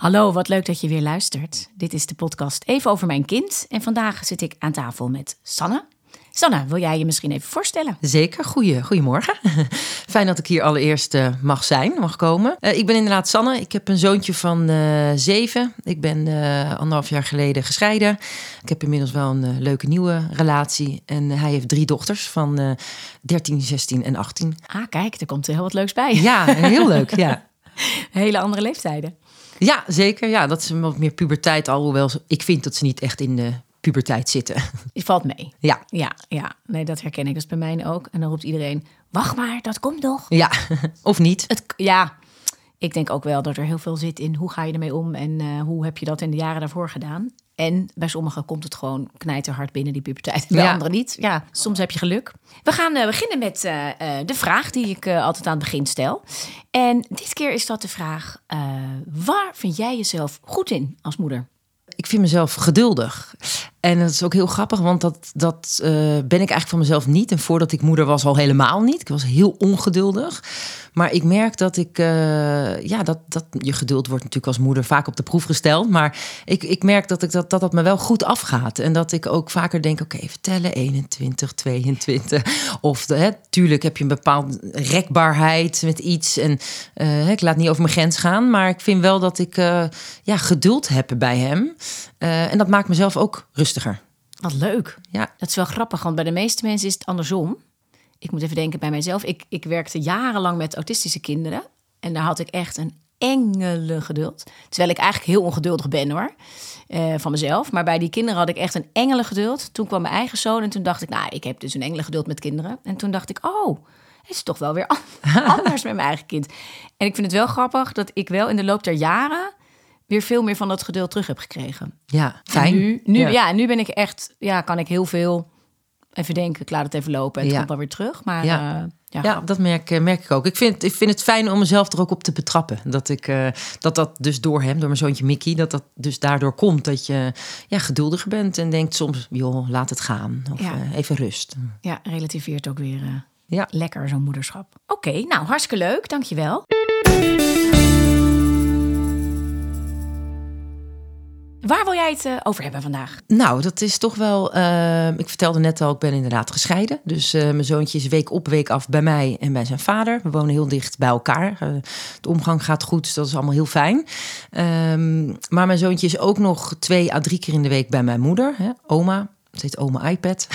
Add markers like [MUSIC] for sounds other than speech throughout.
Hallo, wat leuk dat je weer luistert. Dit is de podcast Even over mijn kind. En vandaag zit ik aan tafel met Sanne. Sanne, wil jij je misschien even voorstellen? Zeker, Goeie, goedemorgen. [LAUGHS] Fijn dat ik hier allereerst uh, mag zijn, mag komen. Uh, ik ben inderdaad Sanne. Ik heb een zoontje van uh, zeven. Ik ben anderhalf jaar geleden gescheiden. Ik heb inmiddels wel een leuke nieuwe relatie. En hij heeft drie dochters van 13, 16 en 18. Ah, kijk, er komt heel wat leuks bij. Ja, heel leuk, ja. [LAUGHS] [LAUGHS] Hele andere leeftijden. Ja, zeker. Ja, dat is wat meer puberteit. Alhoewel ik vind dat ze niet echt in de puberteit zitten. [LAUGHS] Je valt mee. Ja. Ja, ja. Nee, dat herken ik. Dat is bij mij ook. En dan roept iedereen, wacht maar, dat komt nog. Ja, [LAUGHS] of niet. Het, ja, ik denk ook wel dat er heel veel zit in hoe ga je ermee om en uh, hoe heb je dat in de jaren daarvoor gedaan. En bij sommigen komt het gewoon knijterhard binnen die puberteit. Bij ja. anderen niet. Ja, soms heb je geluk. We gaan uh, beginnen met uh, de vraag die ik altijd aan het begin stel. En dit keer is dat de vraag: waar vind jij jezelf goed in als moeder? Ik vind mezelf geduldig. En dat is ook heel grappig, want dat, dat uh, ben ik eigenlijk van mezelf niet. En voordat ik moeder was, al helemaal niet. Ik was heel ongeduldig. Maar ik merk dat ik, uh, ja, dat, dat je geduld wordt natuurlijk als moeder vaak op de proef gesteld. Maar ik, ik merk dat, ik dat, dat dat me wel goed afgaat. En dat ik ook vaker denk: oké, okay, vertellen 21, 22. Of hè, tuurlijk heb je een bepaalde rekbaarheid met iets. En uh, ik laat niet over mijn grens gaan. Maar ik vind wel dat ik ja, geduld heb bij hem. en dat maakt mezelf ook rustiger. Wat leuk. Ja. Dat is wel grappig, want bij de meeste mensen is het andersom. Ik moet even denken bij mijzelf. Ik, ik werkte jarenlang met autistische kinderen. En daar had ik echt een engele geduld. Terwijl ik eigenlijk heel ongeduldig ben hoor. Uh, van mezelf. Maar bij die kinderen had ik echt een engele geduld. Toen kwam mijn eigen zoon en toen dacht ik, nou, ik heb dus een engele geduld met kinderen. En toen dacht ik, oh, het is toch wel weer [LAUGHS] anders met mijn eigen kind. En ik vind het wel grappig dat ik wel in de loop der jaren weer veel meer van dat geduld terug heb gekregen. Ja, fijn. En nu, nu, ja. ja. nu ben ik echt, ja, kan ik heel veel even denken, ik laat het even lopen en het Ja. komt wel weer terug. Maar Ja. uh, ja, Ja, dat merk, eh, merk ik ook. Ik vind, ik vind het fijn om mezelf er ook op te betrappen. Dat ik eh, dat, dat dus door hem, door mijn zoontje Mickey, dat dat dus daardoor komt. Dat je ja, geduldiger bent en denkt soms, joh, laat het gaan. Of Ja. eh, even rust. ja, relativeert ook weer uh, Ja. lekker zo'n moederschap. Oké, nou hartstikke leuk, dankjewel. Waar wil jij het uh, over hebben vandaag? Nou, dat is toch wel. Uh, ik vertelde net al, ik ben inderdaad gescheiden. Dus uh, mijn zoontje is week op, week af bij mij en bij zijn vader. We wonen heel dicht bij elkaar. de omgang gaat goed, dus dat is allemaal heel fijn. Um, maar mijn zoontje is ook nog twee à drie keer in de week bij mijn moeder, hè, oma. Het heet oma iPad.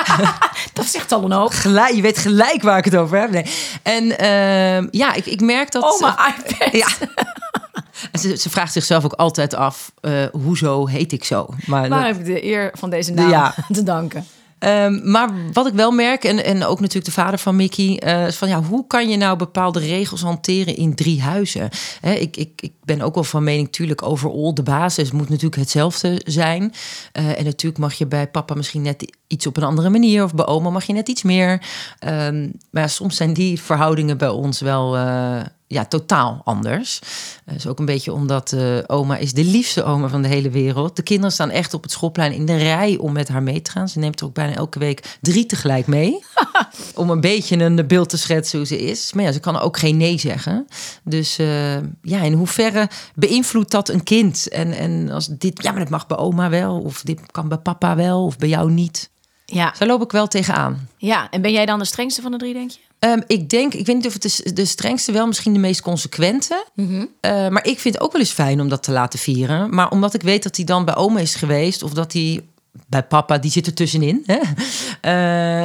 [LAUGHS] dat zegt al een hoop. Gelijk, je weet gelijk waar ik het over heb. Nee. En uh, ja, ik, ik merk dat... Oma iPad. Ja. [LAUGHS] Ze, ze, vraagt zichzelf ook altijd af, uh, hoezo heet ik zo? Maar Waar heb ik de eer van deze naam ja. [LAUGHS] te danken? Um, maar wat ik wel merk, en, en ook natuurlijk de vader van Mickey, uh, is van ja, hoe kan je nou bepaalde regels hanteren in drie huizen? He, ik, ik, ik ben ook wel van mening, natuurlijk, overal de basis moet natuurlijk hetzelfde zijn. Uh, en natuurlijk mag je bij papa misschien net iets op een andere manier, of bij oma mag je net iets meer. Um, maar ja, soms zijn die verhoudingen bij ons wel. Uh, ja, totaal anders. Dat is ook een beetje omdat uh, oma is de liefste oma van de hele wereld. De kinderen staan echt op het schoolplein in de rij om met haar mee te gaan. Ze neemt er ook bijna elke week drie tegelijk mee. [LAUGHS] om een beetje een beeld te schetsen hoe ze is. Maar ja, ze kan ook geen nee zeggen. Dus uh, ja, in hoeverre beïnvloedt dat een kind? En, en als dit, ja, maar dat mag bij oma wel. Of dit kan bij papa wel, of bij jou niet. Ja. Zo loop ik wel tegenaan. Ja, en ben jij dan de strengste van de drie, denk je? Um, ik denk, ik weet niet of het is de strengste, wel misschien de meest consequente. Mhm. Mm -hmm. uh, maar ik vind het ook wel eens fijn om dat te laten vieren. Maar omdat ik weet dat hij dan bij oma is geweest, of dat hij bij papa, die zit er tussenin, hè?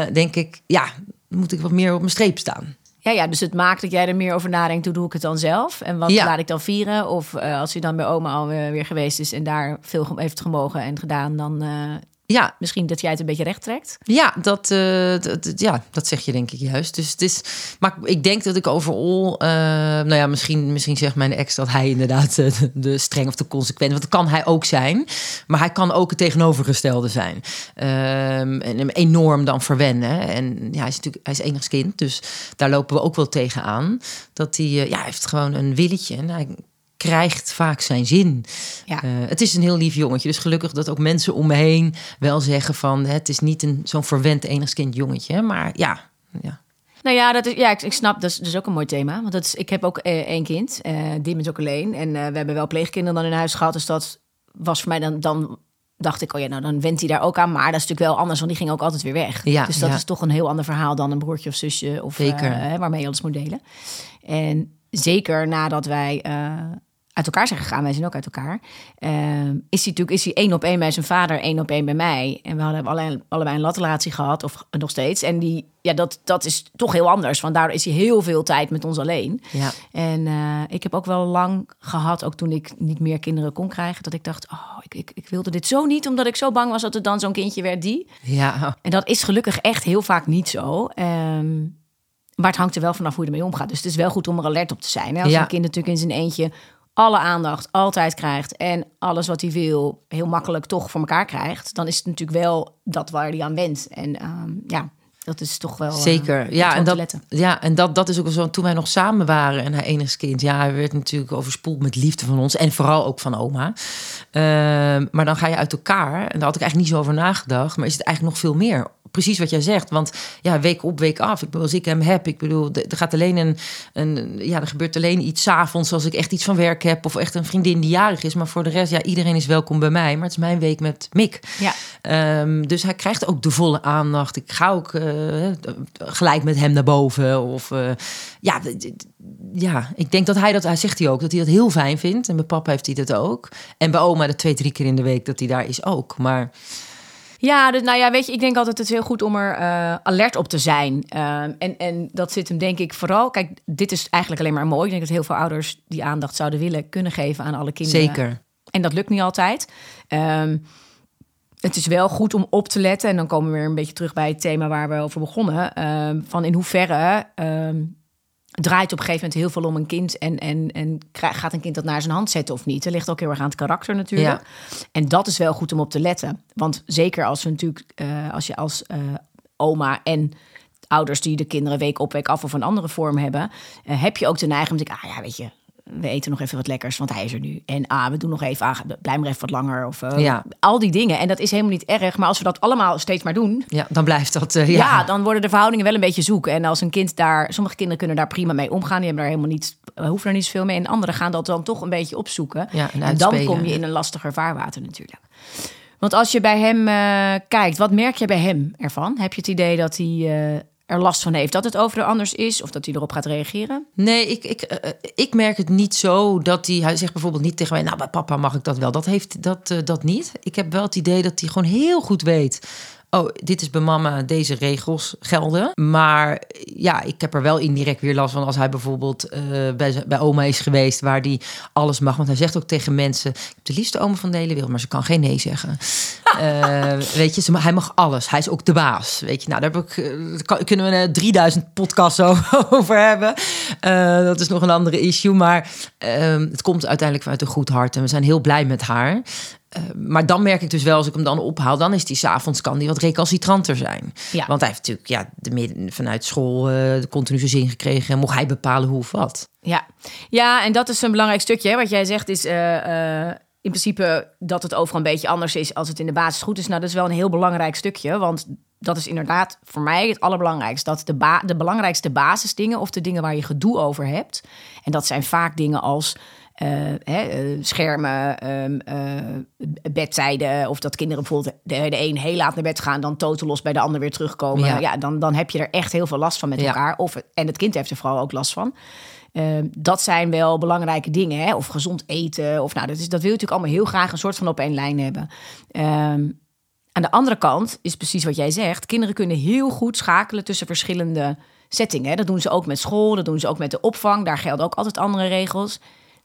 Uh, [LAUGHS] denk ik, ja, moet ik wat meer op mijn streep staan. Ja, ja, dus het maakt dat jij er meer over nadenkt. Hoe doe ik het dan zelf? En wat Ja. laat ik dan vieren? Of uh, als hij dan bij oma alweer weer geweest is en daar veel heeft gemogen en gedaan, dan uh, Ja, Misschien dat jij het een beetje recht trekt. Ja, dat, eh, dat- ja, dat zeg je denk ik juist. Dus het is, maar ik denk dat ik overal, eh, nou ja, misschien, misschien zegt mijn ex dat hij inderdaad eh, de, streng of de consequent, want dat kan hij ook zijn, maar hij kan ook het tegenovergestelde zijn Ehm, en hem enorm dan verwennen. En ja, hij is natuurlijk, hij is enigskind, dus daar lopen we ook wel tegenaan. Dat hij, ja, hij heeft gewoon een willetje en hij krijgt vaak zijn zin. Ja. Eh, het is een heel lief jongetje. Dus gelukkig dat ook mensen om me heen wel zeggen van... het is niet een, zo'n verwend enigskind jongetje. Maar ja, ja. Nou ja, dat is, ja ik, ik snap, dat is, dat is ook een mooi thema. Want dat is, ik heb ook eh, één kind, eh Dim is ook alleen. En eh, we hebben wel pleegkinderen dan in huis gehad. Dus dat was voor mij dan, dan dacht ik, oh ja, nou dan went hij daar ook aan. Maar dat is natuurlijk wel anders, want die ging ook altijd weer weg. Ja, dus dat ja. is toch een heel ander verhaal dan een broertje of zusje. Of, Zeker. eh, waarmee je alles moet delen. En zeker nadat wij uit elkaar zijn gegaan, wij zijn ook uit elkaar, eh, is hij natuurlijk is hij één op één bij zijn vader, één op één bij mij. En we hadden allebei, allebei een latrelatie gehad, of nog steeds. En die, ja, dat, dat is toch heel anders, want daardoor is hij heel veel tijd met ons alleen. Ja. En eh, ik heb ook wel lang gehad, ook toen ik niet meer kinderen kon krijgen, dat ik dacht, oh, ik, ik, ik wilde dit zo niet, omdat ik zo bang was dat het dan zo'n kindje werd die. ja, En dat is gelukkig echt heel vaak niet zo. Ehm, maar het hangt er wel vanaf hoe je ermee omgaat. Dus het is wel goed om er alert op te zijn. Hè? Als Ja. een kind natuurlijk in zijn eentje alle aandacht altijd krijgt... en alles wat hij wil heel makkelijk toch voor elkaar krijgt... dan is het natuurlijk wel dat waar hij aan went. En ehm, ja, dat is toch wel... eh, zeker. Ja, en, dat, letten. ja, en dat, dat is ook zo. Toen wij nog samen waren en hij enigskind... ja, hij werd natuurlijk overspoeld met liefde van ons. En vooral ook van oma. Ehm, maar dan ga je uit elkaar. En daar had ik eigenlijk niet zo over nagedacht. Maar is het eigenlijk nog veel meer... Precies wat jij zegt. Want ja, week op, week af. Ik bedoel, als ik hem heb, ik bedoel, er gaat alleen een, een ja, er gebeurt alleen iets avonds als ik echt iets van werk heb of echt een vriendin die jarig is. Maar voor de rest, ja, iedereen is welkom bij mij. Maar het is mijn week met Mick. Ja. Ehm, dus hij krijgt ook de volle aandacht. Ik ga ook eh, gelijk met hem naar boven. Of eh, ja, ja, ik denk dat hij dat, hij zegt hij ook, dat hij dat heel fijn vindt. En bij papa heeft hij dat ook. En bij oma de twee, drie keer in de week dat hij daar is ook. Maar Ja, dus, nou ja, weet je, ik denk altijd het is heel goed om er eh, alert op te zijn. Ehm, en, en dat zit hem denk ik vooral... Kijk, dit is eigenlijk alleen maar mooi. Ik denk dat heel veel ouders die aandacht zouden willen... kunnen geven aan alle kinderen. zeker. En dat lukt niet altijd. Ehm, het is wel goed om op te letten. En dan komen we weer een beetje terug bij het thema waar we over begonnen. Ehm, van in hoeverre draait op een gegeven moment heel veel om een kind. En, en, en gaat een kind dat naar zijn hand zetten of niet? Dat ligt ook heel erg aan het karakter natuurlijk. En dat is wel goed om op te letten. Want zeker als we natuurlijk, eh, als je als eh, oma en ouders die de kinderen week op week af of een andere vorm hebben, eh, heb je ook de neiging om te denken, ah ja, weet je, we eten nog even wat lekkers, want hij is er nu. En ah, we doen nog even, ah, blijf maar even wat langer. Of eh, Ja. al die dingen. En dat is helemaal niet erg. Maar als we dat allemaal steeds maar doen, Ja, dan blijft dat. eh, ja. ja. dan worden de verhoudingen wel een beetje zoek. En als een kind daar, sommige kinderen kunnen daar prima mee omgaan. Die hebben daar helemaal niet, eh, hoeven er niet zoveel mee. En anderen gaan dat dan toch een beetje opzoeken. Ja, en en dan kom je in een lastiger vaarwater natuurlijk. Want als je bij hem kijkt, wat merk je bij hem ervan? Heb je het idee dat hij er last van heeft dat het over de anders is? Of dat hij erop gaat reageren? Nee, ik, ik, eh, ik merk het niet zo dat hij... Hij zegt bijvoorbeeld niet tegen mij... nou, bij papa mag ik dat wel. Dat heeft dat, eh, dat niet. Ik heb wel het idee dat hij gewoon heel goed weet... oh, dit is bij mama, deze regels gelden. Maar ja, ik heb er wel indirect weer last van... als hij bijvoorbeeld eh, bij, bij oma is geweest... waar hij alles mag. Want hij zegt ook tegen mensen... ik heb de liefste oma van de hele wereld... maar ze kan geen nee zeggen. [LAUGHS] Eh, weet je, ze, hij mag alles. Hij is ook de baas. Weet je, nou, daar heb ik, eh, kan- kunnen we eh, 3000 podcasts [LAUGHS] over hebben. Dat is nog een andere issue. Maar ehm, het komt uiteindelijk vanuit een goed hart. En we zijn heel blij met haar. Eh, maar dan merk ik dus wel, als ik hem dan ophaal, dan is die s'avonds kan die wat recalcitranter zijn. Ja. Want hij heeft natuurlijk ja, de midden, vanuit school uh, continu zijn zin gekregen. En mocht hij bepalen hoe of wat. Ja. ja, en dat is een belangrijk stukje. Hè? Wat jij zegt is uh, in principe dat het overal een beetje anders is als het in de basis goed is. Nou, dat is wel een heel belangrijk stukje. Want dat is inderdaad voor mij het allerbelangrijkste. Dat de, ba de belangrijkste basisdingen of de dingen waar je gedoe over hebt. En dat zijn vaak dingen als uh, hè, uh, schermen, um, uh, bedtijden. Of dat kinderen bijvoorbeeld de, de een heel laat naar bed gaan, dan totelos bij de ander weer terugkomen. Ja. ja, dan, dan heb je er echt heel veel last van met ja. elkaar. Of, en het kind heeft er vooral ook last van. Um, dat zijn wel belangrijke dingen. Hè? Of gezond eten. Of, nou, dat, is, dat wil je natuurlijk allemaal heel graag een soort van op één lijn hebben. Um, aan de andere kant is precies wat jij zegt. Kinderen kunnen heel goed schakelen tussen verschillende settingen. Dat doen ze ook met school, dat doen ze ook met de opvang. Daar gelden ook altijd andere regels.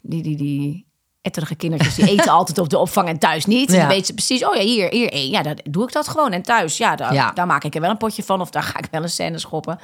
Die, die, die etterige kindertjes, die eten [LAUGHS] altijd op de opvang en thuis niet. Ja. Dan weten ze precies, oh ja, hier, hier één. Ja, dan doe ik dat gewoon. En thuis, ja, daar, Ja. daar maak ik er wel een potje van. Of daar ga ik wel een scène schoppen.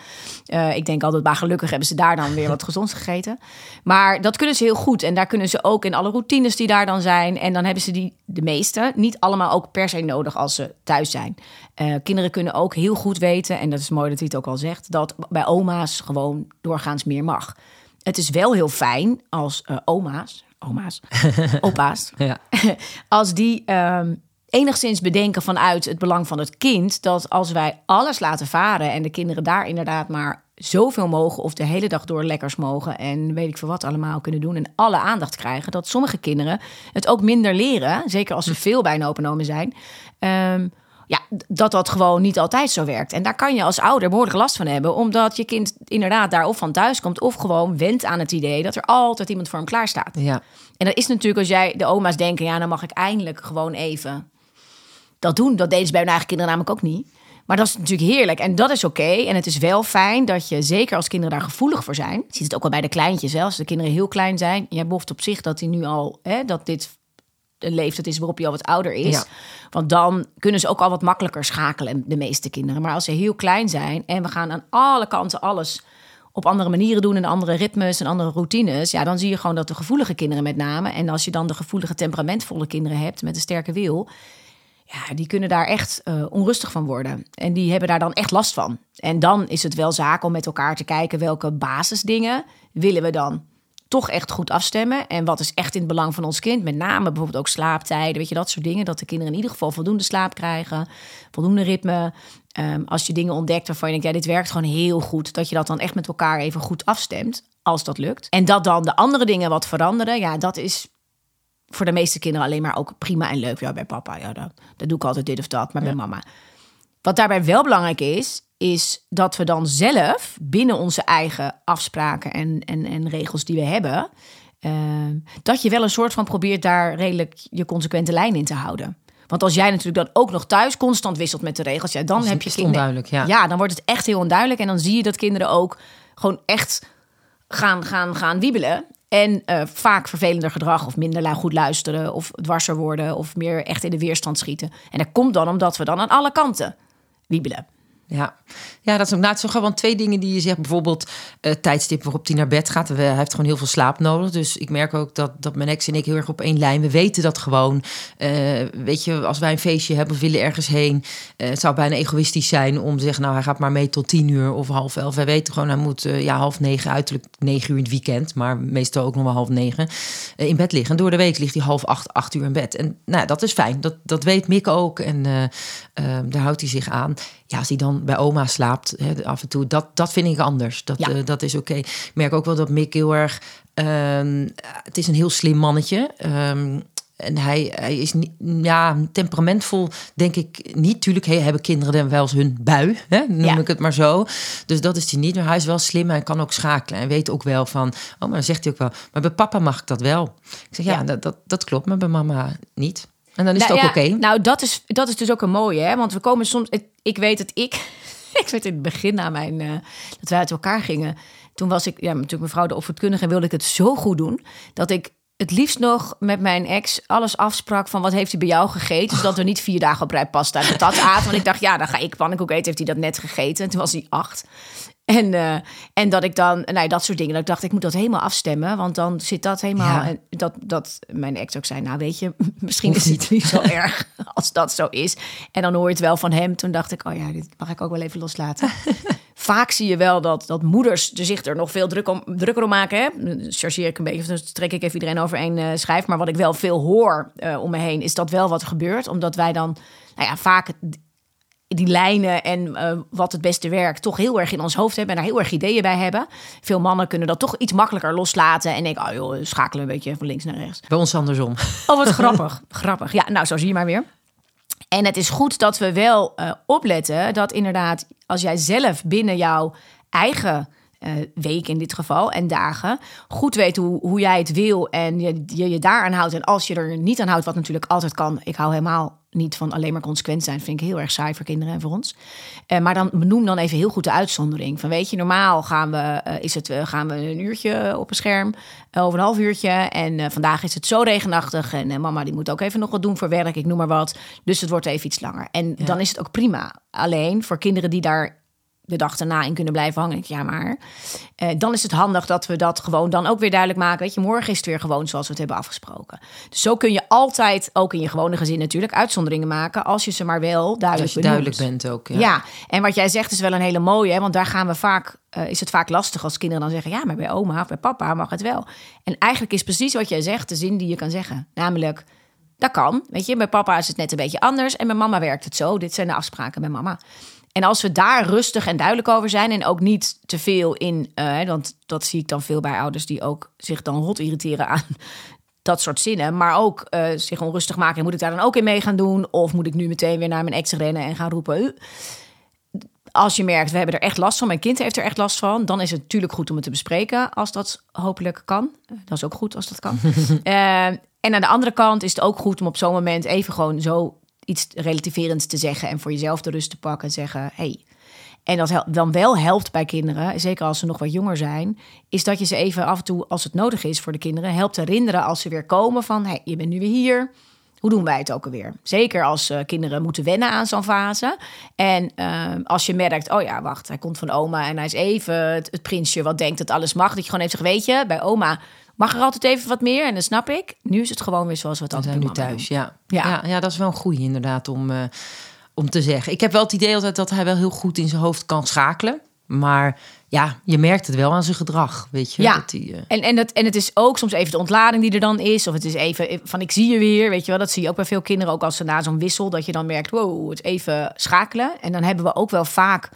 Eh, ik denk altijd, maar gelukkig hebben ze daar dan weer wat gezonds gegeten. Maar dat kunnen ze heel goed. En daar kunnen ze ook in alle routines die daar dan zijn. En dan hebben ze die, de meeste, niet allemaal ook per se nodig als ze thuis zijn. Eh, kinderen kunnen ook heel goed weten, en dat is mooi dat hij het ook al zegt, dat bij oma's gewoon doorgaans meer mag. Het is wel heel fijn als eh, oma's, oma's, [LAUGHS] opa's, Ja. [LAUGHS] als die ehm, enigszins bedenken vanuit het belang van het kind, dat als wij alles laten varen en de kinderen daar inderdaad maar zoveel mogen of de hele dag door lekkers mogen en weet ik veel wat allemaal kunnen doen en alle aandacht krijgen, dat sommige kinderen het ook minder leren, zeker als ze veel bij een open omen zijn. ehm, ja, dat dat gewoon niet altijd zo werkt. En daar kan je als ouder behoorlijk last van hebben, omdat je kind inderdaad daar of van thuis komt of gewoon went aan het idee dat er altijd iemand voor hem klaar staat. Ja. En dat is natuurlijk als jij de oma's denken, ja, dan mag ik eindelijk gewoon even dat doen. Dat deden ze bij hun eigen kinderen namelijk ook niet. Maar dat is natuurlijk heerlijk en dat is oké. En het is wel fijn dat je, zeker als kinderen daar gevoelig voor zijn, je ziet het ook wel bij de kleintjes, hè, als de kinderen heel klein zijn. Jij boft op zich dat hij nu al, hè, dat dit een leeftijd is waarop hij al wat ouder is. Ja. Want dan kunnen ze ook al wat makkelijker schakelen, de meeste kinderen. Maar als ze heel klein zijn en we gaan aan alle kanten alles op andere manieren doen en andere ritmes en andere routines, ja, dan zie je gewoon dat de gevoelige kinderen met name, en als je dan de gevoelige, temperamentvolle kinderen hebt met een sterke wil, ja, die kunnen daar echt eh, onrustig van worden. En die hebben daar dan echt last van. En dan is het wel zaak om met elkaar te kijken welke basisdingen willen we dan toch echt goed afstemmen. En wat is echt in het belang van ons kind? Met name bijvoorbeeld ook slaaptijden, weet je, dat soort dingen. Dat de kinderen in ieder geval voldoende slaap krijgen, voldoende ritme. Ehm, als je dingen ontdekt waarvan je denkt, ja, dit werkt gewoon heel goed. Dat je dat dan echt met elkaar even goed afstemt, als dat lukt. En dat dan de andere dingen wat veranderen, ja, dat is voor de meeste kinderen alleen maar ook prima en leuk. Ja, bij papa, ja, dat, dat doe ik altijd dit of dat, maar bij mama. Wat daarbij wel belangrijk is, is dat we dan zelf binnen onze eigen afspraken en, en, en regels die we hebben, eh, dat je wel een soort van probeert daar redelijk je consequente lijn in te houden. Want als jij natuurlijk dan ook nog thuis constant wisselt met de regels, ja, dan heb je kinderen. onduidelijk, ja. ja, dan wordt het echt heel onduidelijk. En dan zie je dat kinderen ook gewoon echt gaan, gaan, gaan wiebelen. En eh, vaak vervelender gedrag of minder goed luisteren of dwarser worden of meer echt in de weerstand schieten. En dat komt dan omdat we dan aan alle kanten wiebelen. Ja. ja, dat is ook nou, het is toch gewoon twee dingen die je zegt. Bijvoorbeeld eh tijdstip waarop hij naar bed gaat. Hij heeft gewoon heel veel slaap nodig. Dus ik merk ook dat, dat mijn ex en ik heel erg op één lijn. We weten dat gewoon. Eh, weet je, als wij een feestje hebben of willen ergens heen. eh, het zou bijna egoïstisch zijn om te zeggen... nou, hij gaat maar mee tot tien uur of half elf. Wij weten gewoon, hij moet ja, half negen, uiterlijk negen uur in het weekend. Maar meestal ook nog wel half negen in bed liggen. En door de week ligt hij half acht, acht uur in bed. En nou, dat is fijn. Dat, dat weet Mick ook. En daar houdt hij zich aan. Ja, als hij dan bij oma slaapt, hè, af en toe, dat, dat vind ik anders. Dat, Ja. eh, dat is oké. Ik merk ook wel dat Mick heel erg... ehm, het is een heel slim mannetje. Ehm, en hij, hij is niet, ja, temperamentvol, denk ik niet. Tuurlijk hey, hebben kinderen dan wel eens hun bui, hè, noem Ja. ik het maar zo. Dus dat is hij niet. Maar hij is wel slim en kan ook schakelen. Hij weet ook wel van, oh, maar dan zegt hij ook wel... maar bij papa mag ik dat wel. Ik zeg, ja, Ja. Dat, dat, dat klopt, maar bij mama niet. En dan is Nou het ook ja, oké. Nou, dat is, dat is dus ook een mooie, hè? Want we komen soms. Ik, ik weet dat ik. [LAUGHS] ik weet in het begin na mijn. eh, dat wij uit elkaar gingen. Toen was ik. Ja, natuurlijk mevrouw de opvoedkundige. En wilde ik het zo goed doen. Dat ik het liefst nog met mijn ex alles afsprak van wat heeft hij bij jou gegeten. Zodat we niet vier dagen op rij pasta en patat aten. Want ik dacht, ja, dan ga ik pannenkoek eten. Heeft hij dat net gegeten? En toen was hij acht. En, eh, en dat ik dan, nou, dat soort dingen. Dat ik dacht, ik moet dat helemaal afstemmen. Want dan zit dat helemaal. Ja. En dat, dat mijn ex ook zei, nou weet je, [LAUGHS] misschien is het [LAUGHS] niet zo erg als dat zo is. En dan hoor je het wel van hem. Toen dacht ik, oh ja, dit mag ik ook wel even loslaten. [LAUGHS] Vaak zie je wel dat, dat moeders er zich er nog veel druk om, drukker om maken. Hè? Chargeer ik een beetje, of dan trek ik even iedereen over één eh, schijf. Maar wat ik wel veel hoor eh, om me heen, is dat wel wat er gebeurt. Omdat wij dan, nou ja, vaak die lijnen en eh, wat het beste werkt toch heel erg in ons hoofd hebben en daar heel erg ideeën bij hebben. Veel mannen kunnen dat toch iets makkelijker loslaten en denken, oh joh, schakelen een beetje van links naar rechts. Bij ons andersom. Oh, wat [LAUGHS] grappig. grappig. Ja, nou, zo zie je maar weer. En het is goed dat we wel eh, opletten dat inderdaad, als jij zelf binnen jouw eigen eh, weken in dit geval en dagen. Goed weten hoe, hoe jij het wil en je, je je daaraan houdt. En als je er niet aan houdt, wat natuurlijk altijd kan. Ik hou helemaal niet van alleen maar consequent zijn. Vind ik heel erg saai voor kinderen en voor ons. Eh, maar dan benoem dan even heel goed de uitzondering. Van weet je, normaal gaan we, eh, is het, eh, gaan we een uurtje op een scherm. over een half uurtje. En vandaag is het zo regenachtig. En mama die moet ook even nog wat doen voor werk. Ik noem maar wat. Dus het wordt even iets langer. En dan is het ook prima. Alleen voor kinderen die daar de dag daarna in kunnen blijven hangen. Ja, maar eh, dan is het handig dat we dat gewoon dan ook weer duidelijk maken. Weet je, morgen is het weer gewoon zoals we het hebben afgesproken. Dus zo kun je altijd, ook in je gewone gezin natuurlijk, uitzonderingen maken. Als je ze maar wel duidelijk je duidelijk bent ook. Ja. Ja. en wat jij zegt is wel een hele mooie, hè, want daar gaan we vaak, eh, is het vaak lastig als kinderen dan zeggen, ja, maar bij oma of bij papa mag het wel. En eigenlijk is precies wat jij zegt de zin die je kan zeggen, namelijk. Dat kan, weet je. Bij papa is het net een beetje anders en bij mama werkt het zo. Dit zijn de afspraken bij mama. En als we daar rustig en duidelijk over zijn en ook niet te veel in, eh, want dat zie ik dan veel bij ouders die ook zich dan rot irriteren aan [LAUGHS] dat soort zinnen, maar ook eh, zich onrustig maken. En moet ik daar dan ook in mee gaan doen? Of moet ik nu meteen weer naar mijn ex rennen en gaan roepen? "Uh." Als je merkt, we hebben er echt last van, mijn kind heeft er echt last van, dan is het natuurlijk goed om het te bespreken als dat hopelijk kan. Eh, Dat is ook goed als dat kan. [LAUGHS] En aan de andere kant is het ook goed om op zo'n moment even gewoon zo iets relativerends te zeggen en voor jezelf de rust te pakken en zeggen: hey. En dat dan wel helpt bij kinderen, zeker als ze nog wat jonger zijn, is dat je ze even af en toe, als het nodig is voor de kinderen, helpt herinneren als ze weer komen van: hey, je bent nu weer hier. Hoe doen wij het ook alweer? Zeker als eh, kinderen moeten wennen aan zo'n fase. En eh, als je merkt, oh ja, wacht, hij komt van oma en hij is even het, het prinsje wat denkt dat alles mag. Dat je gewoon even zegt, weet je, bij oma mag er altijd even wat meer. En dat snap ik. Nu is het gewoon weer zoals we het altijd nu thuis, ja. Ja. Ja. Ja, dat is wel een goeie inderdaad om, eh, om te zeggen. Ik heb wel het idee altijd dat hij wel heel goed in zijn hoofd kan schakelen. Maar ja, je merkt het wel aan zijn gedrag, weet je. Ja. Dat hij, eh, En, en, het, en het is ook soms even de ontlading die er dan is. Of het is even van ik zie je weer. Weet je wel, dat zie je ook bij veel kinderen. Ook als ze na zo'n wissel, dat je dan merkt, wow, het even schakelen. En dan hebben we ook wel vaak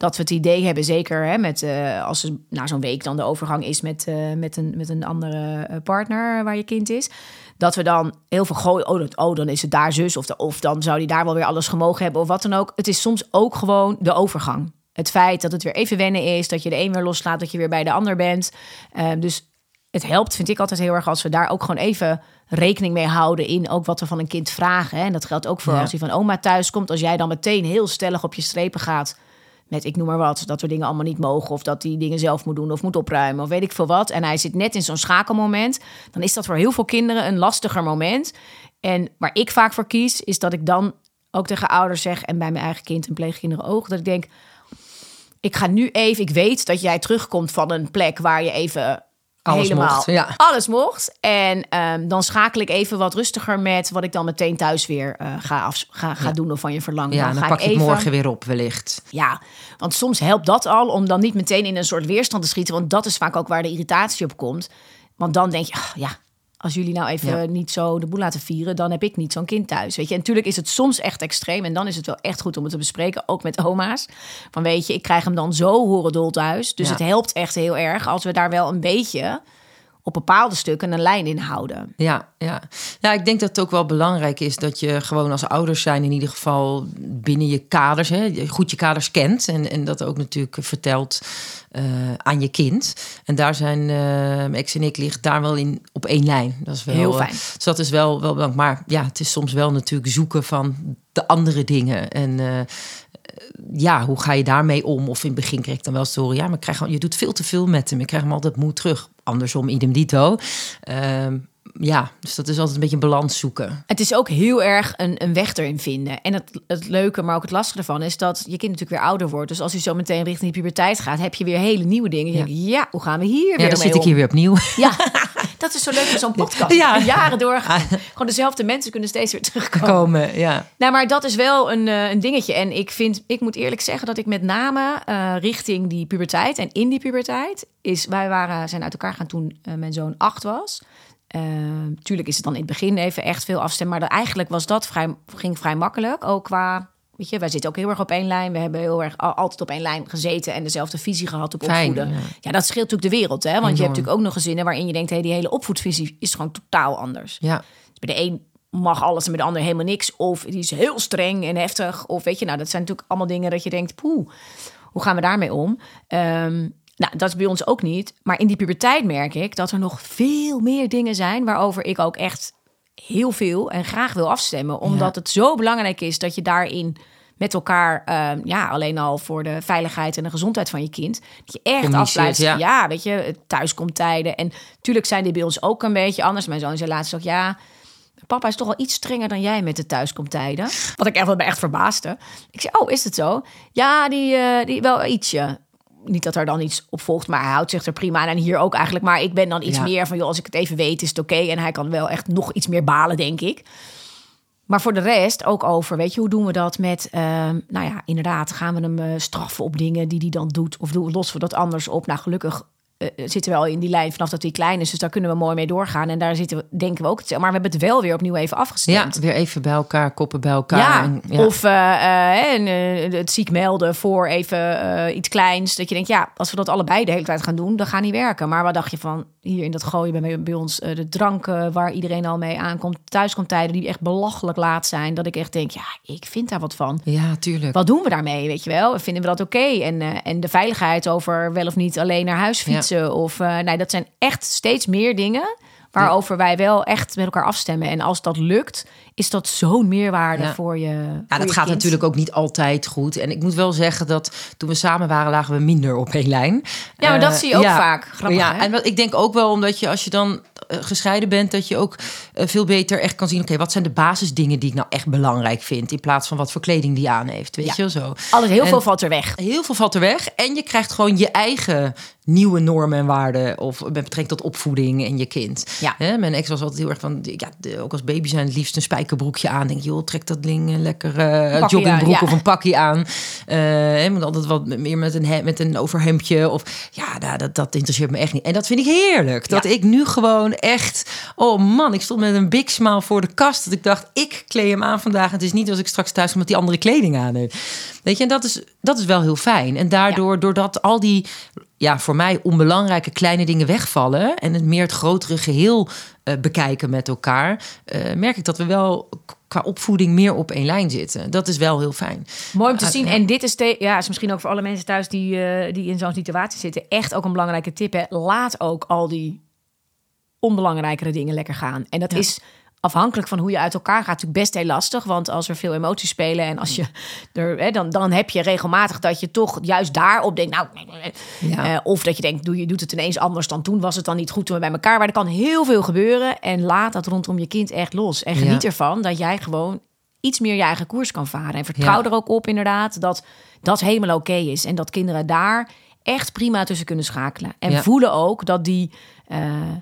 dat we het idee hebben, zeker hè, met eh, als er na zo'n week dan de overgang is met, eh, met, een, met een andere eh, partner waar je kind is. Dat we dan heel veel gooien. Oh, dat, oh dan is het daar zus. Of, de, of dan zou die daar wel weer alles gemogen hebben. Of wat dan ook. Het is soms ook gewoon de overgang. Het feit dat het weer even wennen is. Dat je de een weer loslaat. Dat je weer bij de ander bent. Eh, dus het helpt, vind ik altijd heel erg, als we daar ook gewoon even rekening mee houden in ook wat we van een kind vragen. Hè. En dat geldt ook voor Ja. als hij van oma thuis komt. Als jij dan meteen heel stellig op je strepen gaat met ik noem maar wat, dat we dingen allemaal niet mogen of dat hij dingen zelf moet doen of moet opruimen of weet ik veel wat. En hij zit net in zo'n schakelmoment, dan is dat voor heel veel kinderen een lastiger moment. En waar ik vaak voor kies, is dat ik dan ook tegen ouders zeg en bij mijn eigen kind en pleegkinderen ook, dat ik denk, ik ga nu even, ik weet dat jij terugkomt van een plek waar je even Alles helemaal mocht, ja. alles mocht. En ehm, dan schakel ik even wat rustiger met wat ik dan meteen thuis weer eh, ga, af, ga, ga doen of van je verlangen. ja, dan, ga pak ik je het morgen weer op wellicht. ja, want soms helpt dat al om dan niet meteen in een soort weerstand te schieten. Want dat is vaak ook waar de irritatie op komt. Want dan denk je, ah, ja, als jullie nou even Ja. niet zo de boel laten vieren, dan heb ik niet zo'n kind thuis. Weet je, en natuurlijk is het soms echt extreem. En dan is het wel echt goed om het te bespreken, ook met oma's. Van weet je, ik krijg hem dan zo horendol thuis. Dus Ja. het helpt echt heel erg als we daar wel een beetje op bepaalde stukken een lijn in houden. Ja, ja. ja, ik denk dat het ook wel belangrijk is dat je gewoon als ouders zijn, in ieder geval binnen je kaders, hè, goed je kaders kent en, en dat ook natuurlijk vertelt eh, aan je kind. En daar zijn eh, mijn ex en ik ligt daar wel in op één lijn. Dat is wel Heel eh, fijn. dus dat is wel, wel belangrijk. Maar ja, het is soms wel natuurlijk zoeken van de andere dingen. En eh, ja, hoe ga je daarmee om? Of in het begin kreeg ik dan wel horen... ja, maar krijg, je doet veel te veel met hem. Ik krijg hem altijd moe terug. Andersom, idem dito. Ehm, ja, dus dat is altijd een beetje een balans zoeken. Het is ook heel erg een, een weg erin vinden. En het, het leuke, maar ook het lastige ervan is dat je kind natuurlijk weer ouder wordt. Dus als hij zo meteen richting die puberteit gaat, heb je weer hele nieuwe dingen. Je Ja. denkt, ja, hoe gaan we hier Ja, weer dan mee zit ik hier weer opnieuw. Ja, [LAUGHS] dat is zo leuk met zo'n podcast. Ja. Jaren doorgaan. Gewoon dezelfde mensen kunnen steeds weer terugkomen. Komen, ja. Nou, maar dat is wel een, eh, een dingetje. En ik vind, ik moet eerlijk zeggen dat ik met name eh, richting die puberteit en in die puberteit is, wij waren, zijn uit elkaar gaan toen eh, mijn zoon acht was. Eh, tuurlijk is het dan in het begin even echt veel afstemmen, maar dat, eigenlijk was dat vrij, ging vrij makkelijk. Ook qua, weet je, wij zitten ook heel erg op één lijn. We hebben heel erg al- altijd op één lijn gezeten en dezelfde visie gehad op Fijn, opvoeden. ja. Ja. dat scheelt natuurlijk de wereld, hè? Want je hebt natuurlijk ook nog gezinnen waarin je denkt, hé, die hele opvoedvisie is gewoon totaal anders. Ja, Dus bij de een mag alles en bij de ander helemaal niks. Of die is heel streng en heftig. Of weet je, nou, dat zijn natuurlijk allemaal dingen dat je denkt, poeh, hoe gaan we daarmee om? Ehm, Nou, dat is bij ons ook niet. Maar in die puberteit merk ik dat er nog veel meer dingen zijn waarover ik ook echt heel veel en graag wil afstemmen. Omdat het zo belangrijk is dat je daarin met elkaar, ehm, ja, alleen al voor de veiligheid en de gezondheid van je kind, dat je echt afsluit. Ja. ja, weet je, thuiskomtijden. En natuurlijk zijn die bij ons ook een beetje anders. Mijn zoon zei laatst ook, ja, papa is toch wel iets strenger dan jij met de thuiskomtijden. Wat ik echt wel me echt verbaasde. Ik zei, oh, is het zo? Ja, die, uh, die wel ietsje niet dat er dan iets op volgt, maar hij houdt zich er prima aan. En hier ook eigenlijk. Maar ik ben dan iets meer van, joh, als ik het even weet, is het oké. En hij kan wel echt nog iets meer balen, denk ik. Maar voor de rest ook over, weet je, hoe doen we dat met, uh, nou ja, inderdaad, gaan we hem uh, straffen op dingen die hij dan doet? Of doen, lossen we dat anders op? Nou, gelukkig uh, zitten we al in die lijn vanaf dat hij klein is. Dus daar kunnen we mooi mee doorgaan. En daar zitten we, denken we ook. Maar we hebben het wel weer opnieuw even afgestemd. Ja, weer even bij elkaar, koppen bij elkaar. Ja, en, ja. of uh, en, het ziek melden voor even iets kleins. Dat je denkt, ja, als we dat allebei de hele tijd gaan doen, dan gaat niet werken. Maar wat dacht je van hier in dat gooien bij, bij ons de dranken waar iedereen al mee aankomt, thuiskomtijden die echt belachelijk laat zijn. Dat ik echt denk, ja, ik vind daar wat van. Ja, tuurlijk. Wat doen we daarmee, weet je wel? Vinden we dat oké? Okay? En, en de veiligheid over wel of niet alleen naar huis fietsen. Ja. Of uh, nee, dat zijn echt steeds meer dingen waarover wij wel echt met elkaar afstemmen. En als dat lukt, is dat zo'n meerwaarde ja. voor je. Ja, voor dat je gaat kind. natuurlijk ook niet altijd goed. En ik moet wel zeggen dat toen we samen waren, lagen we minder op één lijn. Ja, maar dat Uh, zie je ook ja. vaak. Grappig, ja, hè? en wat, ik denk ook wel omdat je als je dan eh, gescheiden bent, dat je ook eh, veel beter echt kan zien. Oké, wat zijn de basisdingen die ik nou echt belangrijk vind, in plaats van wat voor kleding die aan heeft. Weet Ja. je wel zo. Alles heel En- veel valt er weg. Heel veel valt er weg. En je krijgt gewoon je eigen nieuwe normen en waarden. Of met betrekking tot opvoeding en je kind. Ja. Hè, mijn ex was altijd heel erg van... Ja, de- ook als baby zijn het liefst een spijkerbroekje aan. Denk je, joh, trek dat ding een lekker eh, pakje joggingbroek ja. of een pakje aan. Eh moet altijd wat meer met een, met een overhemdje. Of ja, nou, dat, dat interesseert me echt niet. En dat vind ik heerlijk. Dat Ja. ik nu gewoon echt... Oh man, ik stond met een big smile voor de kast. Dat ik dacht, ik kleed hem aan vandaag. Het is niet als ik straks thuis kom met die andere kleding aan. Weet je, en dat is, dat is wel heel fijn. En daardoor, doordat al die, ja, voor mij onbelangrijke kleine dingen wegvallen en het meer het grotere geheel eh, bekijken met elkaar, eh, merk ik dat we wel qua opvoeding meer op één lijn zitten. Dat is wel heel fijn. Mooi om te Ah, zien. En dit is, ja, is misschien ook voor alle mensen thuis die, eh, die in zo'n situatie zitten, echt ook een belangrijke tip. Hè. Laat ook al die onbelangrijkere dingen lekker gaan. En dat Ja. is afhankelijk van hoe je uit elkaar gaat natuurlijk best heel lastig. Want als er veel emoties spelen en als je er, hè, dan, dan heb je regelmatig dat je toch juist daarop denkt, nou, Ja. eh, of dat je denkt, doe je doet het ineens anders dan toen was het dan niet goed toen we bij elkaar waren. Er kan heel veel gebeuren en laat dat rondom je kind echt los. En geniet Ja. ervan dat jij gewoon iets meer je eigen koers kan varen. En vertrouw Ja. er ook op inderdaad dat dat helemaal oké is. En dat kinderen daar echt prima tussen kunnen schakelen. En voelen ook dat, die, eh,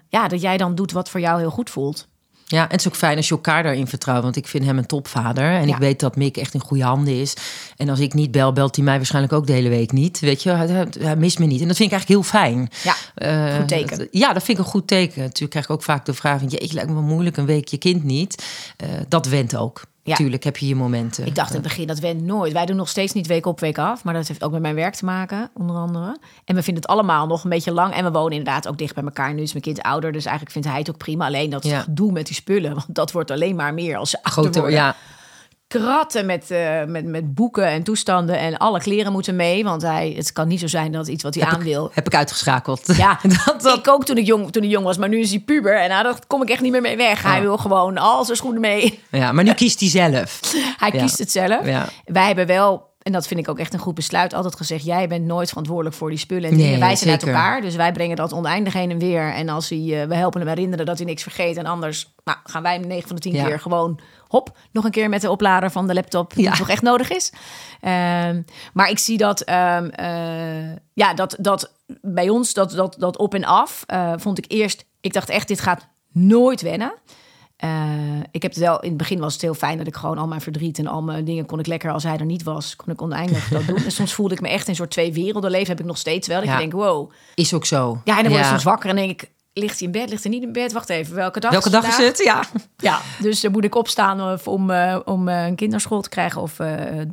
ja, dat jij dan doet wat voor jou heel goed voelt. Ja, en het is ook fijn als je elkaar daarin vertrouwt. Want ik vind hem een topvader. En Ja. ik weet dat Mick echt in goede handen is. En als ik niet bel, belt hij mij waarschijnlijk ook de hele week niet. Weet je, hij, hij- mist me niet. En dat vind ik eigenlijk heel fijn. Ja, Eh, goed teken. dat- ja, dat vind ik een goed teken. Natuurlijk krijg ik ook vaak de vraag: van, jeetje, lijkt me moeilijk een week je kind niet. Eh, dat went ook. Ja. Tuurlijk heb je je momenten. Ik dacht in het begin, dat went nooit. Wij doen nog steeds niet week op, week af. Maar dat heeft ook met mijn werk te maken, onder andere. En we vinden het allemaal nog een beetje lang. En we wonen inderdaad ook dicht bij elkaar. Nu is mijn kind ouder, dus eigenlijk vindt hij het ook prima. Alleen dat Ja. gedoe met die spullen, want dat wordt alleen maar meer als ze ouder Grote, worden. ja, kratten met, eh, met, met boeken en toestanden. En alle kleren moeten mee. Want hij, het kan niet zo zijn dat iets wat hij aan wil. heb ik uitgeschakeld. Ja, [LAUGHS] dat, dat, ik ook toen ik, jong, toen ik jong was. Maar nu is hij puber. En nou, daar kom ik echt niet meer mee weg. Hij Ja. wil gewoon al zijn schoenen mee. ja, maar nu kiest hij zelf. Hij Ja. kiest het zelf. Ja. Wij hebben wel, en dat vind ik ook echt een goed besluit, altijd gezegd: jij bent nooit verantwoordelijk voor die spullen en Nee, dingen. Wij zijn uit elkaar, dus wij brengen dat oneindig heen en weer. En als hij, eh, we helpen hem herinneren dat hij niks vergeet. En anders nou, gaan wij hem 9 van de 10 Ja. keer gewoon hop, nog een keer met de oplader van de laptop die Ja. toch echt nodig is. Ehm, maar ik zie dat, ehm, eh, ja, dat, dat bij ons, dat, dat, dat op en af, eh, vond ik eerst, ik dacht echt, dit gaat nooit wennen. Eh, ik heb het wel, in het begin was het heel fijn dat ik gewoon al mijn verdriet en al mijn dingen kon ik lekker als hij er niet was, kon ik oneindig dat doen. En soms voelde ik me echt in een soort twee werelden leven, heb ik nog steeds wel. Dat Ja. je denkt, wow. Is ook zo. Ja, en dan word je soms wakker en denk ik, ligt hij in bed, ligt hij niet in bed? Wacht even, welke dag Welke is dag is het? Ja. Ja, dus dan moet ik opstaan of om, eh, om eh, een kinderschool te krijgen of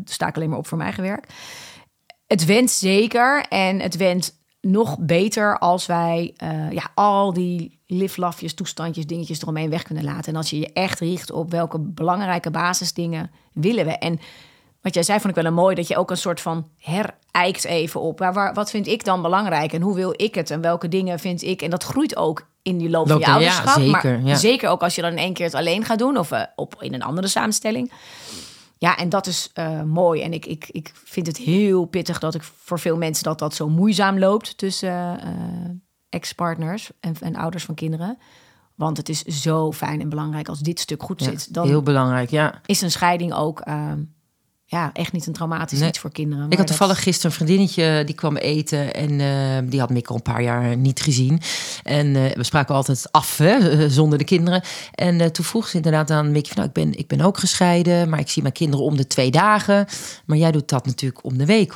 sta ik alleen maar op voor mijn eigen werk. Het went zeker en het went nog beter als wij ja, al die liflafjes, toestandjes, dingetjes eromheen weg kunnen laten. En als je je echt richt op welke belangrijke basisdingen willen we. En wat jij zei, vond ik wel een mooi dat je ook een soort van herijkt even op. Waar, waar, wat vind ik dan belangrijk en hoe wil ik het en welke dingen vind ik? En dat groeit ook in die loop van je er- ja, ouderschap. zeker, maar ja. zeker ook als je dan in één keer het alleen gaat doen of eh, op, in een andere samenstelling. Ja, en dat is eh, mooi. En ik, ik, ik vind het heel pittig dat ik voor veel mensen dat dat zo moeizaam loopt tussen eh, ex-partners en, en ouders van kinderen. Want het is zo fijn en belangrijk als dit stuk goed Ja, zit. Dan Heel belangrijk, ja. is een scheiding ook ehm, ja, echt niet een traumatisch Nee. iets voor kinderen. Ik had dat- toevallig gisteren een vriendinnetje die kwam eten en eh, die had Mick al een paar jaar niet gezien. En eh, we spraken altijd af hè, [LAUGHS] zonder de kinderen. En eh, toen vroeg ze inderdaad aan van, nou, ik, ben, ik ben ook gescheiden, maar ik zie mijn kinderen om de twee dagen. Maar jij doet dat natuurlijk om de week.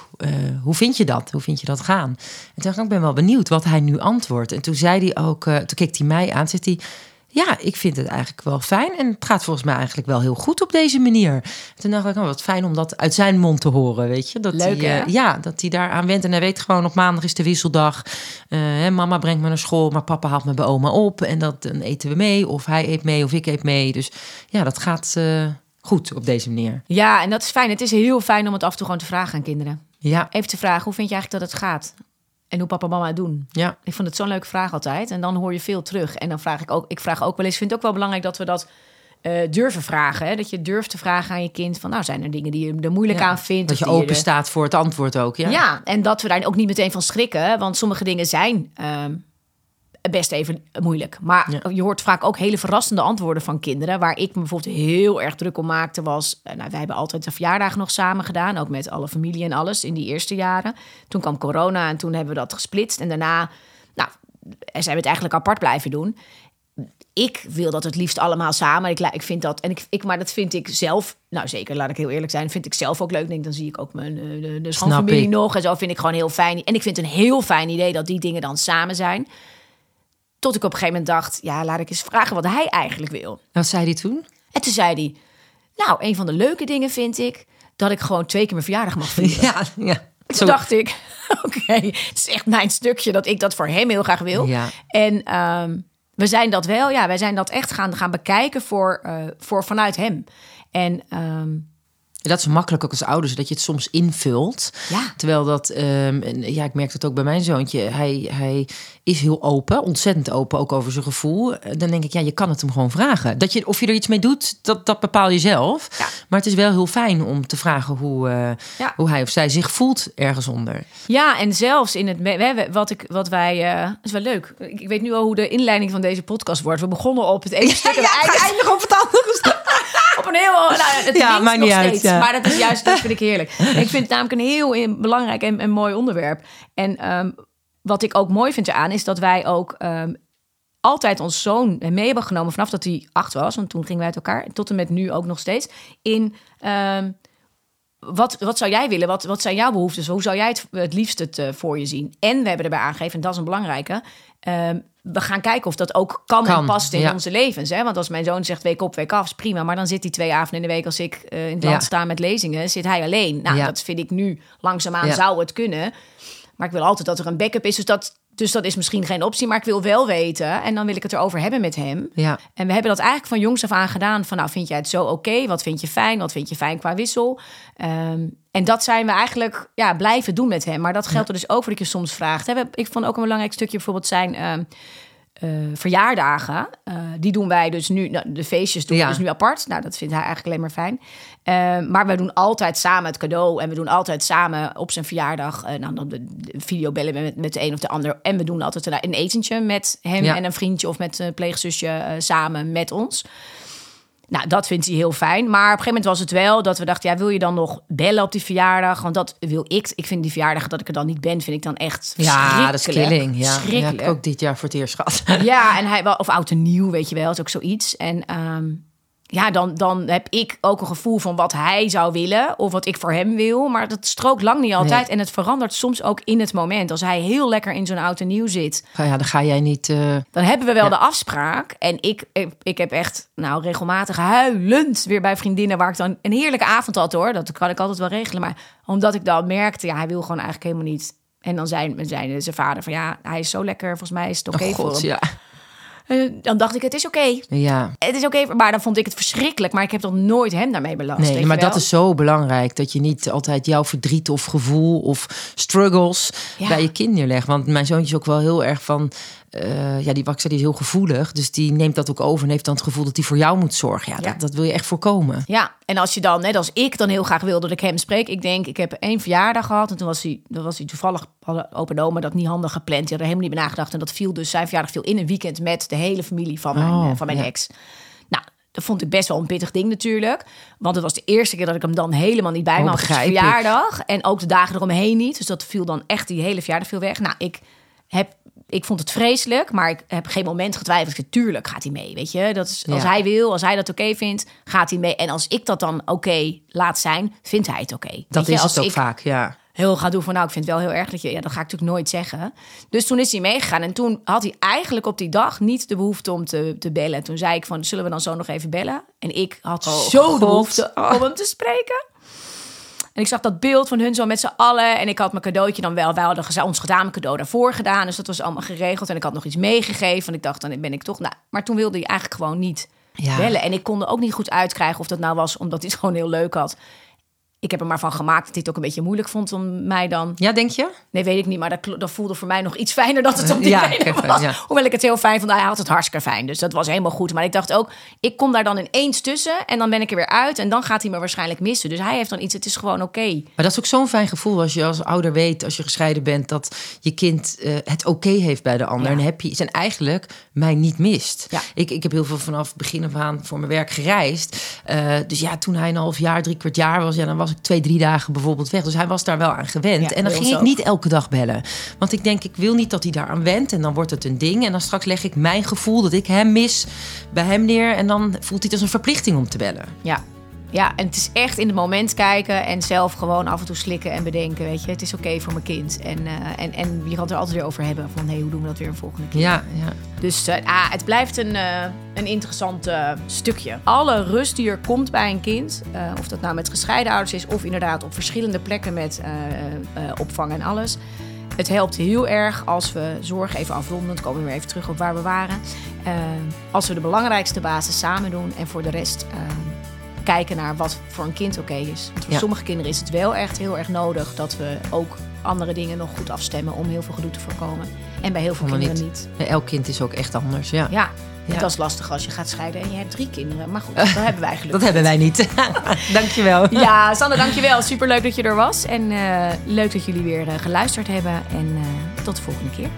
Hoe vind je dat? Hoe vind je dat gaan? En toen dacht ik, ik ben wel benieuwd wat hij nu antwoordt. En toen zei hij ook, toen keek hij mij aan, zegt hij... Ja, ik vind het eigenlijk wel fijn. En het gaat volgens mij eigenlijk wel heel goed op deze manier. Toen dacht ik, oh, wat fijn om dat uit zijn mond te horen, weet je. Dat Leuk, hij, eh, ja, dat hij daaraan went. En hij weet gewoon, op maandag is de wisseldag. Eh, hè, mama brengt me naar school, maar papa haalt me bij oma op. En dat, dan eten we mee, of hij eet mee, of ik eet mee. Dus ja, dat gaat eh, goed op deze manier. Ja, en dat is fijn. Het is heel fijn om het af en toe gewoon te vragen aan kinderen. Ja, Even te vragen, hoe vind je eigenlijk dat het gaat? En hoe papa en mama het doen? ja. Ik vond het zo'n leuke vraag altijd. En dan hoor je veel terug. En dan vraag ik ook, ik vraag ook wel eens, ik vind het ook wel belangrijk dat we dat eh, durven vragen. Hè? Dat je durft te vragen aan je kind van, nou, zijn er dingen die je er moeilijk Ja, aan vindt? Dat je open staat voor het antwoord ook. Ja, Ja. en dat we daar ook niet meteen van schrikken. Want sommige dingen zijn ehm, best even moeilijk. Maar Ja. je hoort vaak ook hele verrassende antwoorden van kinderen. Waar ik me bijvoorbeeld heel erg druk om maakte was... eh, nou, wij hebben altijd de verjaardagen nog samen gedaan. Ook met alle familie en alles in die eerste jaren. Toen kwam corona en toen hebben we dat gesplitst. En daarna nou, zijn we het eigenlijk apart blijven doen ik wil dat het liefst allemaal samen. Ik, ik vind dat, en ik, ik, maar dat vind ik zelf, nou zeker, laat ik heel eerlijk zijn, vind ik zelf ook leuk. Denk, dan zie ik ook mijn eh, de, de schoonfamilie nog en zo vind ik gewoon heel fijn. En ik vind het een heel fijn idee dat die dingen dan samen zijn. Tot ik op een gegeven moment dacht, ja, laat ik eens vragen wat hij eigenlijk wil. Wat zei hij toen? En toen zei hij, nou, een van de leuke dingen vind ik dat ik gewoon twee keer mijn verjaardag mag vieren. [LAUGHS] Ja, ja. Toen dacht ik, [LAUGHS] oké, het is echt mijn stukje dat ik dat voor hem heel graag wil. Ja. En ehm, we zijn dat wel, ja, wij zijn dat echt gaan, gaan bekijken voor, eh, voor vanuit hem. En ehm, Dat is makkelijk ook als ouders, dat je het soms invult. Ja. Terwijl dat, ehm, en ja, ik merk dat ook bij mijn zoontje. Hij, hij is heel open, ontzettend open, ook over zijn gevoel. Eh, Dan denk ik, ja, je kan het hem gewoon vragen. Dat je, of je er iets mee doet, dat, dat bepaal je zelf. Ja. Maar het is wel heel fijn om te vragen hoe, eh, Ja. hoe hij of zij zich voelt ergens onder. ja, en zelfs in het, we wat, ik, wat wij, eh is wel leuk. Ik, ik weet nu al hoe de inleiding van deze podcast wordt. We begonnen op het ene stuk en we [LAUGHS] eindigen op het andere op een heel, nou, het Ja, maakt nog uit, steeds. ja. Maar dat is juist, dat vind ik heerlijk. [LAUGHS] Ik vind het namelijk een heel belangrijk en, en mooi onderwerp. En ehm, wat ik ook mooi vind eraan is dat wij ook ehm, altijd ons zoon mee hebben genomen vanaf dat hij acht was. Want toen gingen wij uit elkaar, tot en met nu ook nog steeds. In ehm, wat, wat zou jij willen? Wat, wat zijn jouw behoeftes? Hoe zou jij het, het liefst het eh, voor je zien? En we hebben erbij aangegeven, en dat is een belangrijke. ehm, we gaan kijken of dat ook kan, en Kan, past in ja. onze levens. Hè? Want als mijn zoon zegt week op, week af, is prima. Maar dan zit hij twee avonden in de week als ik eh, in het land Ja. sta met lezingen. Zit hij alleen. Nou, Ja. dat vind ik nu langzaamaan zou het kunnen. Maar ik wil altijd dat er een backup is. Dus dat, dus dat is misschien geen optie. Maar ik wil wel weten. En dan wil ik het erover hebben met hem. Ja. En we hebben dat eigenlijk van jongs af aan gedaan. Van nou, vind jij het zo oké? Wat vind je fijn? Wat vind je fijn qua wissel? Ehm, en dat zijn we eigenlijk ja, blijven doen met hem. Maar dat geldt er dus ook voor dat je soms vraagt. Hè, Ik vond ook een belangrijk stukje bijvoorbeeld zijn... ehm, eh, verjaardagen. Eh, die doen wij dus nu, nou, de feestjes doen Ja. we dus nu apart. Nou, dat vindt hij eigenlijk alleen maar fijn. Eh, maar we doen altijd samen het cadeau. En we doen altijd samen op zijn verjaardag. eh nou, dan de, de videobellen met, met de een of de ander. En we doen altijd een, een etentje met hem Ja. en een vriendje of met een pleegzusje eh, samen met ons. Nou, dat vindt hij heel fijn. Maar op een gegeven moment was het wel dat we dachten... ja, wil je dan nog bellen op die verjaardag? Want dat wil ik. Ik vind die verjaardag dat ik er dan niet ben... vind ik dan echt Ja, dat is killing. Ja, Verschrikkelijk. ik ook dit jaar voor het eerst gehad. Ja, en hij wel, of oud en nieuw, weet je wel, is ook zoiets. En ehm, ja, dan, dan heb ik ook een gevoel van wat hij zou willen of wat ik voor hem wil. Maar dat strookt lang niet altijd. Nee. En het verandert soms ook in het moment. Als hij heel lekker in zo'n oud en nieuw zit, Ja, dan ga jij niet... eh, dan hebben we wel Ja. de afspraak. En ik, ik, ik heb echt nou, regelmatig huilend weer bij vriendinnen... waar ik dan een heerlijke avond had hoor. Dat kan ik altijd wel regelen. Maar omdat ik dan merkte, ja, hij wil gewoon eigenlijk helemaal niet... En dan zijn, zijn zijn vader van ja, hij is zo lekker. Volgens mij is het oké oh voor god, hem. ja. Eh, dan dacht ik, het is oké. Ja. Het is oké, maar dan vond ik het verschrikkelijk. Maar ik heb toch nooit hem daarmee belast. Nee, maar dat is zo belangrijk. Dat je niet altijd jouw verdriet of gevoel of struggles Ja. bij je kind neerlegt. Want mijn zoontje is ook wel heel erg van... eh, ja, die Waxer die is heel gevoelig. Dus die neemt dat ook over en heeft dan het gevoel dat hij voor jou moet zorgen. Ja, Ja. Dat, dat wil je echt voorkomen. Ja, en als je dan, net als ik dan heel graag wil dat ik hem spreek. Ik denk, ik heb één verjaardag gehad. En toen was hij, dan was hij toevallig, hadden opa en oma dat niet handig gepland. Die hadden er helemaal niet bij nagedacht. En dat viel dus, zijn verjaardag viel in een weekend met de hele familie van mijn, Oh, eh, van mijn ja. ex. Nou, dat vond ik best wel een pittig ding natuurlijk. Want het was de eerste keer dat ik hem dan helemaal niet bij Oh, me had begrijp ik. verjaardag. En ook de dagen eromheen niet. Dus dat viel dan echt, die hele verjaardag viel weg. Nou, ik heb... Ik vond het vreselijk, maar ik heb geen moment getwijfeld. Ik tuurlijk gaat hij mee, weet je. Dat is, als Ja. hij wil, als hij dat oké vindt, gaat hij mee. En als ik dat dan oké laat zijn, vindt hij het oké. Dat je, is als het ook vaak, ja. heel ga doen van nou, ik vind het wel heel erg dat je, ja, dat ga ik natuurlijk nooit zeggen. Dus toen is hij meegegaan en toen had hij eigenlijk op die dag niet de behoefte om te, te bellen. En toen zei ik van, zullen we dan zo nog even bellen? En ik had Oh, zo God. de behoefte om hem te spreken. En ik zag dat beeld van hun zo met z'n allen. En ik had mijn cadeautje dan wel. Wij hadden ons gedaan, cadeau daarvoor gedaan. Dus dat was allemaal geregeld. En ik had nog iets meegegeven. Want ik dacht, dan ben ik toch... Nou, maar toen wilde hij eigenlijk gewoon niet Ja. bellen. En ik kon er ook niet goed uitkrijgen of dat nou was... omdat hij het gewoon heel leuk had. Ik heb er maar van gemaakt dat hij het ook een beetje moeilijk vond om mij dan... Ja, denk je? Nee, weet ik niet. Maar dat, dat voelde voor mij nog iets fijner dat het op die Ja, even, was. ja. Hoewel ik het heel fijn vond. Hij had het hartstikke fijn. Dus dat was helemaal goed. Maar ik dacht ook, ik kom daar dan ineens tussen. En dan ben ik er weer uit. En dan gaat hij me waarschijnlijk missen. Dus hij heeft dan iets, het is gewoon oké. Maar dat is ook zo'n fijn gevoel als je als ouder weet, als je gescheiden bent, dat je kind eh, het oké heeft bij de ander. Ja. En heb je en eigenlijk mij niet mist. Ja. Ik, ik heb heel veel vanaf het begin af aan voor mijn werk gereisd. Eh, dus ja, toen hij een half jaar, drie kwart jaar was, ja, dan was ik twee, drie dagen bijvoorbeeld weg. Dus hij was daar wel aan gewend. Ja, en dan ging ik ook. niet elke dag bellen. Want ik denk, ik wil niet dat hij daaraan went. En dan wordt het een ding. En dan straks leg ik mijn gevoel dat ik hem mis bij hem neer. En dan voelt hij het als een verplichting om te bellen. Ja. Ja, en het is echt in het moment kijken en zelf gewoon af en toe slikken en bedenken, weet je. Het is oké voor mijn kind. En, eh, en, en je kan het er altijd weer over hebben van, hé, hoe doen we dat weer een volgende keer? Ja, ja. Dus eh, ah, het blijft een, eh, een interessant stukje. Alle rust die er komt bij een kind, of dat nou met gescheiden ouders is... of inderdaad op verschillende plekken met opvang en alles... Het helpt heel erg als we zorg even afronden. Dan komen we weer even terug op waar we waren. Als we de belangrijkste basis samen doen en voor de rest kijken naar wat voor een kind oké is. Want voor Ja. sommige kinderen is het wel echt heel erg nodig dat we ook andere dingen nog goed afstemmen om heel veel gedoe te voorkomen. En bij heel veel kinderen niet. Elk kind is ook echt anders, ja. Ja, Ja. dat is lastig als je gaat scheiden en je hebt drie kinderen. Maar goed, [LAUGHS] dat hebben wij Dat gelukkig. hebben wij niet. [LAUGHS] Dankjewel. [LAUGHS] Ja, Sanne, dankjewel. Superleuk dat je er was. En eh, leuk dat jullie weer eh, geluisterd hebben. En eh, tot de volgende keer.